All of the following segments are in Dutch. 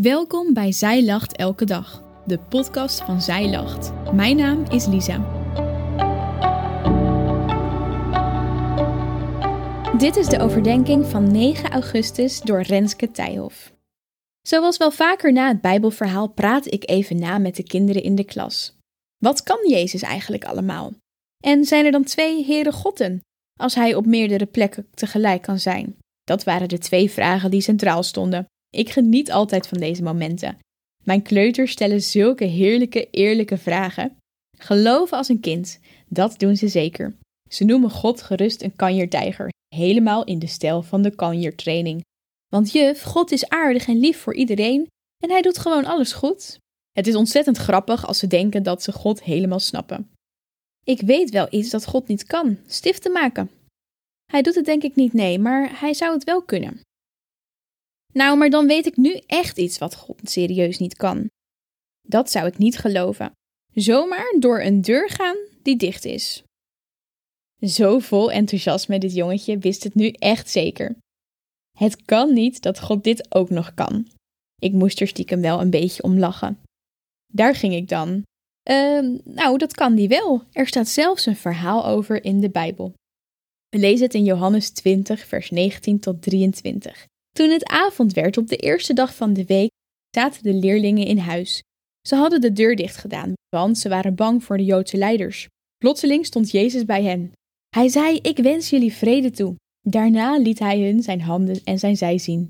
Welkom bij Zij Lacht Elke Dag, de podcast van Zij Lacht. Mijn naam is Lisa. Dit is de overdenking van 9 augustus door Renske Tijhoff. Zoals wel vaker na het Bijbelverhaal praat ik even na met de kinderen in de klas. Wat kan Jezus eigenlijk allemaal? En zijn er dan twee Here Godden, als hij op meerdere plekken tegelijk kan zijn? Dat waren de twee vragen die centraal stonden. Ik geniet altijd van deze momenten. Mijn kleuters stellen zulke heerlijke, eerlijke vragen. Geloven als een kind, dat doen ze zeker. Ze noemen God gerust een kanjertijger, helemaal in de stijl van de kanjertraining. Want juf, God is aardig en lief voor iedereen en hij doet gewoon alles goed. Het is ontzettend grappig als ze denken dat ze God helemaal snappen. Ik weet wel iets dat God niet kan: stiften maken. Hij doet het denk ik niet, nee, maar hij zou het wel kunnen. Nou, maar dan weet ik nu echt iets wat God serieus niet kan. Dat zou ik niet geloven. Zomaar door een deur gaan die dicht is. Zo vol enthousiasme dit jongetje wist het nu echt zeker. Het kan niet dat God dit ook nog kan. Ik moest er stiekem wel een beetje om lachen. Daar ging ik dan. Uh, nou, dat kan die wel. Er staat zelfs een verhaal over in de Bijbel. We lezen het in Johannes 20, vers 19 tot 23. Toen het avond werd op de eerste dag van de week, zaten de leerlingen in huis. Ze hadden de deur dicht gedaan, want ze waren bang voor de Joodse leiders. Plotseling stond Jezus bij hen. Hij zei: Ik wens jullie vrede toe. Daarna liet hij hun zijn handen en zijn zij zien.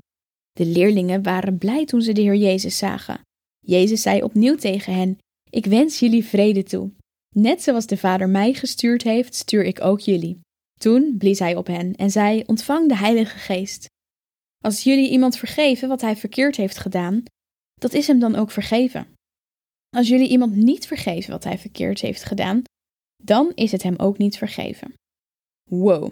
De leerlingen waren blij toen ze de Heer Jezus zagen. Jezus zei opnieuw tegen hen: Ik wens jullie vrede toe. Net zoals de Vader mij gestuurd heeft, stuur ik ook jullie. Toen blies hij op hen en zei: Ontvang de Heilige Geest. Als jullie iemand vergeven wat hij verkeerd heeft gedaan, dat is hem dan ook vergeven. Als jullie iemand niet vergeven wat hij verkeerd heeft gedaan, dan is het hem ook niet vergeven. Wow,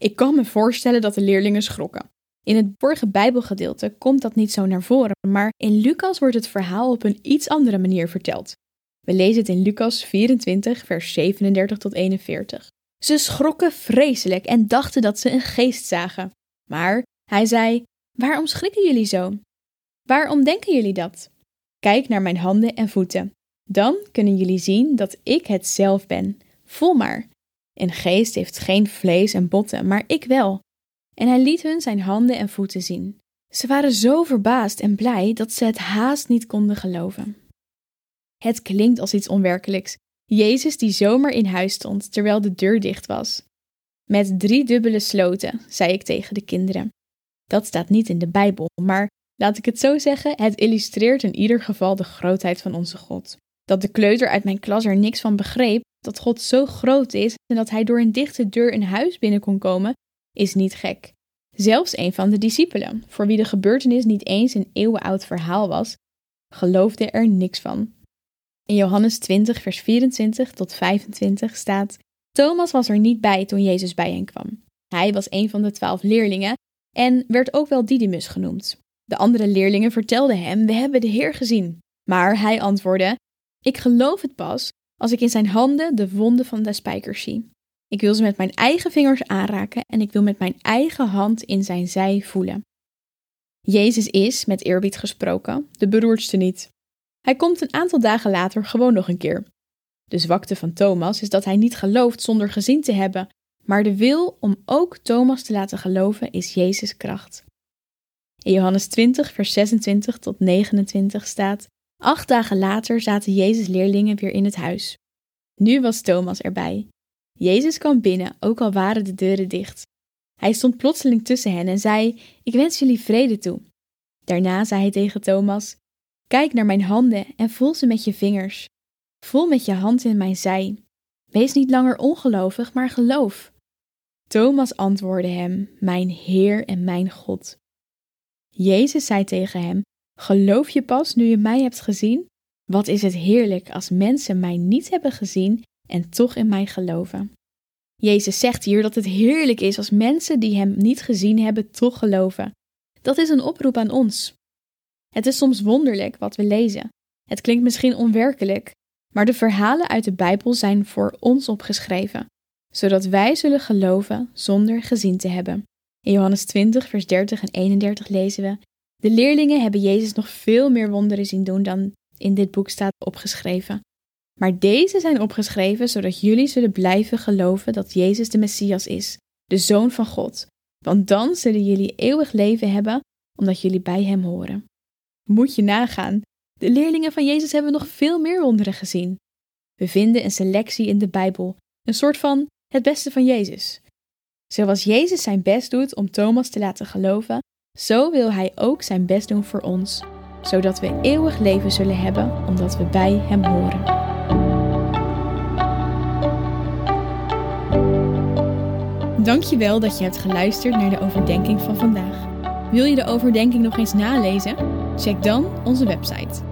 ik kan me voorstellen dat de leerlingen schrokken. In het vorige Bijbelgedeelte komt dat niet zo naar voren, maar in Lucas wordt het verhaal op een iets andere manier verteld. We lezen het in Lucas 24, vers 37 tot 41. Ze schrokken vreselijk en dachten dat ze een geest zagen. Maar hij zei: Waarom schrikken jullie zo? Waarom denken jullie dat? Kijk naar mijn handen en voeten. Dan kunnen jullie zien dat ik het zelf ben. Voel maar. Een geest heeft geen vlees en botten, maar ik wel. En hij liet hun zijn handen en voeten zien. Ze waren zo verbaasd en blij dat ze het haast niet konden geloven. Het klinkt als iets onwerkelijks. Jezus die zomaar in huis stond terwijl de deur dicht was. Met drie dubbele sloten, zei ik tegen de kinderen. Dat staat niet in de Bijbel, maar laat ik het zo zeggen, het illustreert in ieder geval de grootheid van onze God. Dat de kleuter uit mijn klas er niks van begreep, dat God zo groot is en dat hij door een dichte deur een huis binnen kon komen, is niet gek. Zelfs een van de discipelen, voor wie de gebeurtenis niet eens een eeuwenoud verhaal was, geloofde er niks van. In Johannes 20, vers 24 tot 25 staat: Thomas was er niet bij toen Jezus bij hen kwam. Hij was een van de twaalf leerlingen en werd ook wel Didymus genoemd. De andere leerlingen vertelden hem: We hebben de Heer gezien. Maar hij antwoordde: Ik geloof het pas als ik in zijn handen de wonden van de spijkers zie. Ik wil ze met mijn eigen vingers aanraken en ik wil met mijn eigen hand in zijn zij voelen. Jezus is, met eerbied gesproken, de beroerdste niet. Hij komt een aantal dagen later gewoon nog een keer. De zwakte van Thomas is dat hij niet gelooft zonder gezien te hebben, maar de wil om ook Thomas te laten geloven is Jezus' kracht. In Johannes 20, vers 26 tot 29 staat: Acht dagen later zaten Jezus' leerlingen weer in het huis. Nu was Thomas erbij. Jezus kwam binnen, ook al waren de deuren dicht. Hij stond plotseling tussen hen en zei: Ik wens jullie vrede toe. Daarna zei hij tegen Thomas: Kijk naar mijn handen en voel ze met je vingers. Voel met je hand in mijn zij. Wees niet langer ongelovig, maar geloof. Thomas antwoordde hem: Mijn Heer en mijn God. Jezus zei tegen hem: Geloof je pas nu je mij hebt gezien? Wat is het heerlijk als mensen mij niet hebben gezien en toch in mij geloven. Jezus zegt hier dat het heerlijk is als mensen die Hem niet gezien hebben toch geloven. Dat is een oproep aan ons. Het is soms wonderlijk wat we lezen. Het klinkt misschien onwerkelijk, maar de verhalen uit de Bijbel zijn voor ons opgeschreven, zodat wij zullen geloven zonder gezien te hebben. In Johannes 20, vers 30 en 31 lezen we: De leerlingen hebben Jezus nog veel meer wonderen zien doen dan in dit boek staat opgeschreven. Maar deze zijn opgeschreven zodat jullie zullen blijven geloven dat Jezus de Messias is, de Zoon van God. Want dan zullen jullie eeuwig leven hebben, omdat jullie bij Hem horen. Moet je nagaan, de leerlingen van Jezus hebben nog veel meer wonderen gezien. We vinden een selectie in de Bijbel, een soort van het beste van Jezus. Zoals Jezus zijn best doet om Thomas te laten geloven, zo wil Hij ook zijn best doen voor ons, zodat we eeuwig leven zullen hebben omdat we bij Hem horen. Dankjewel dat je hebt geluisterd naar de overdenking van vandaag. Wil je de overdenking nog eens nalezen? Check dan onze website.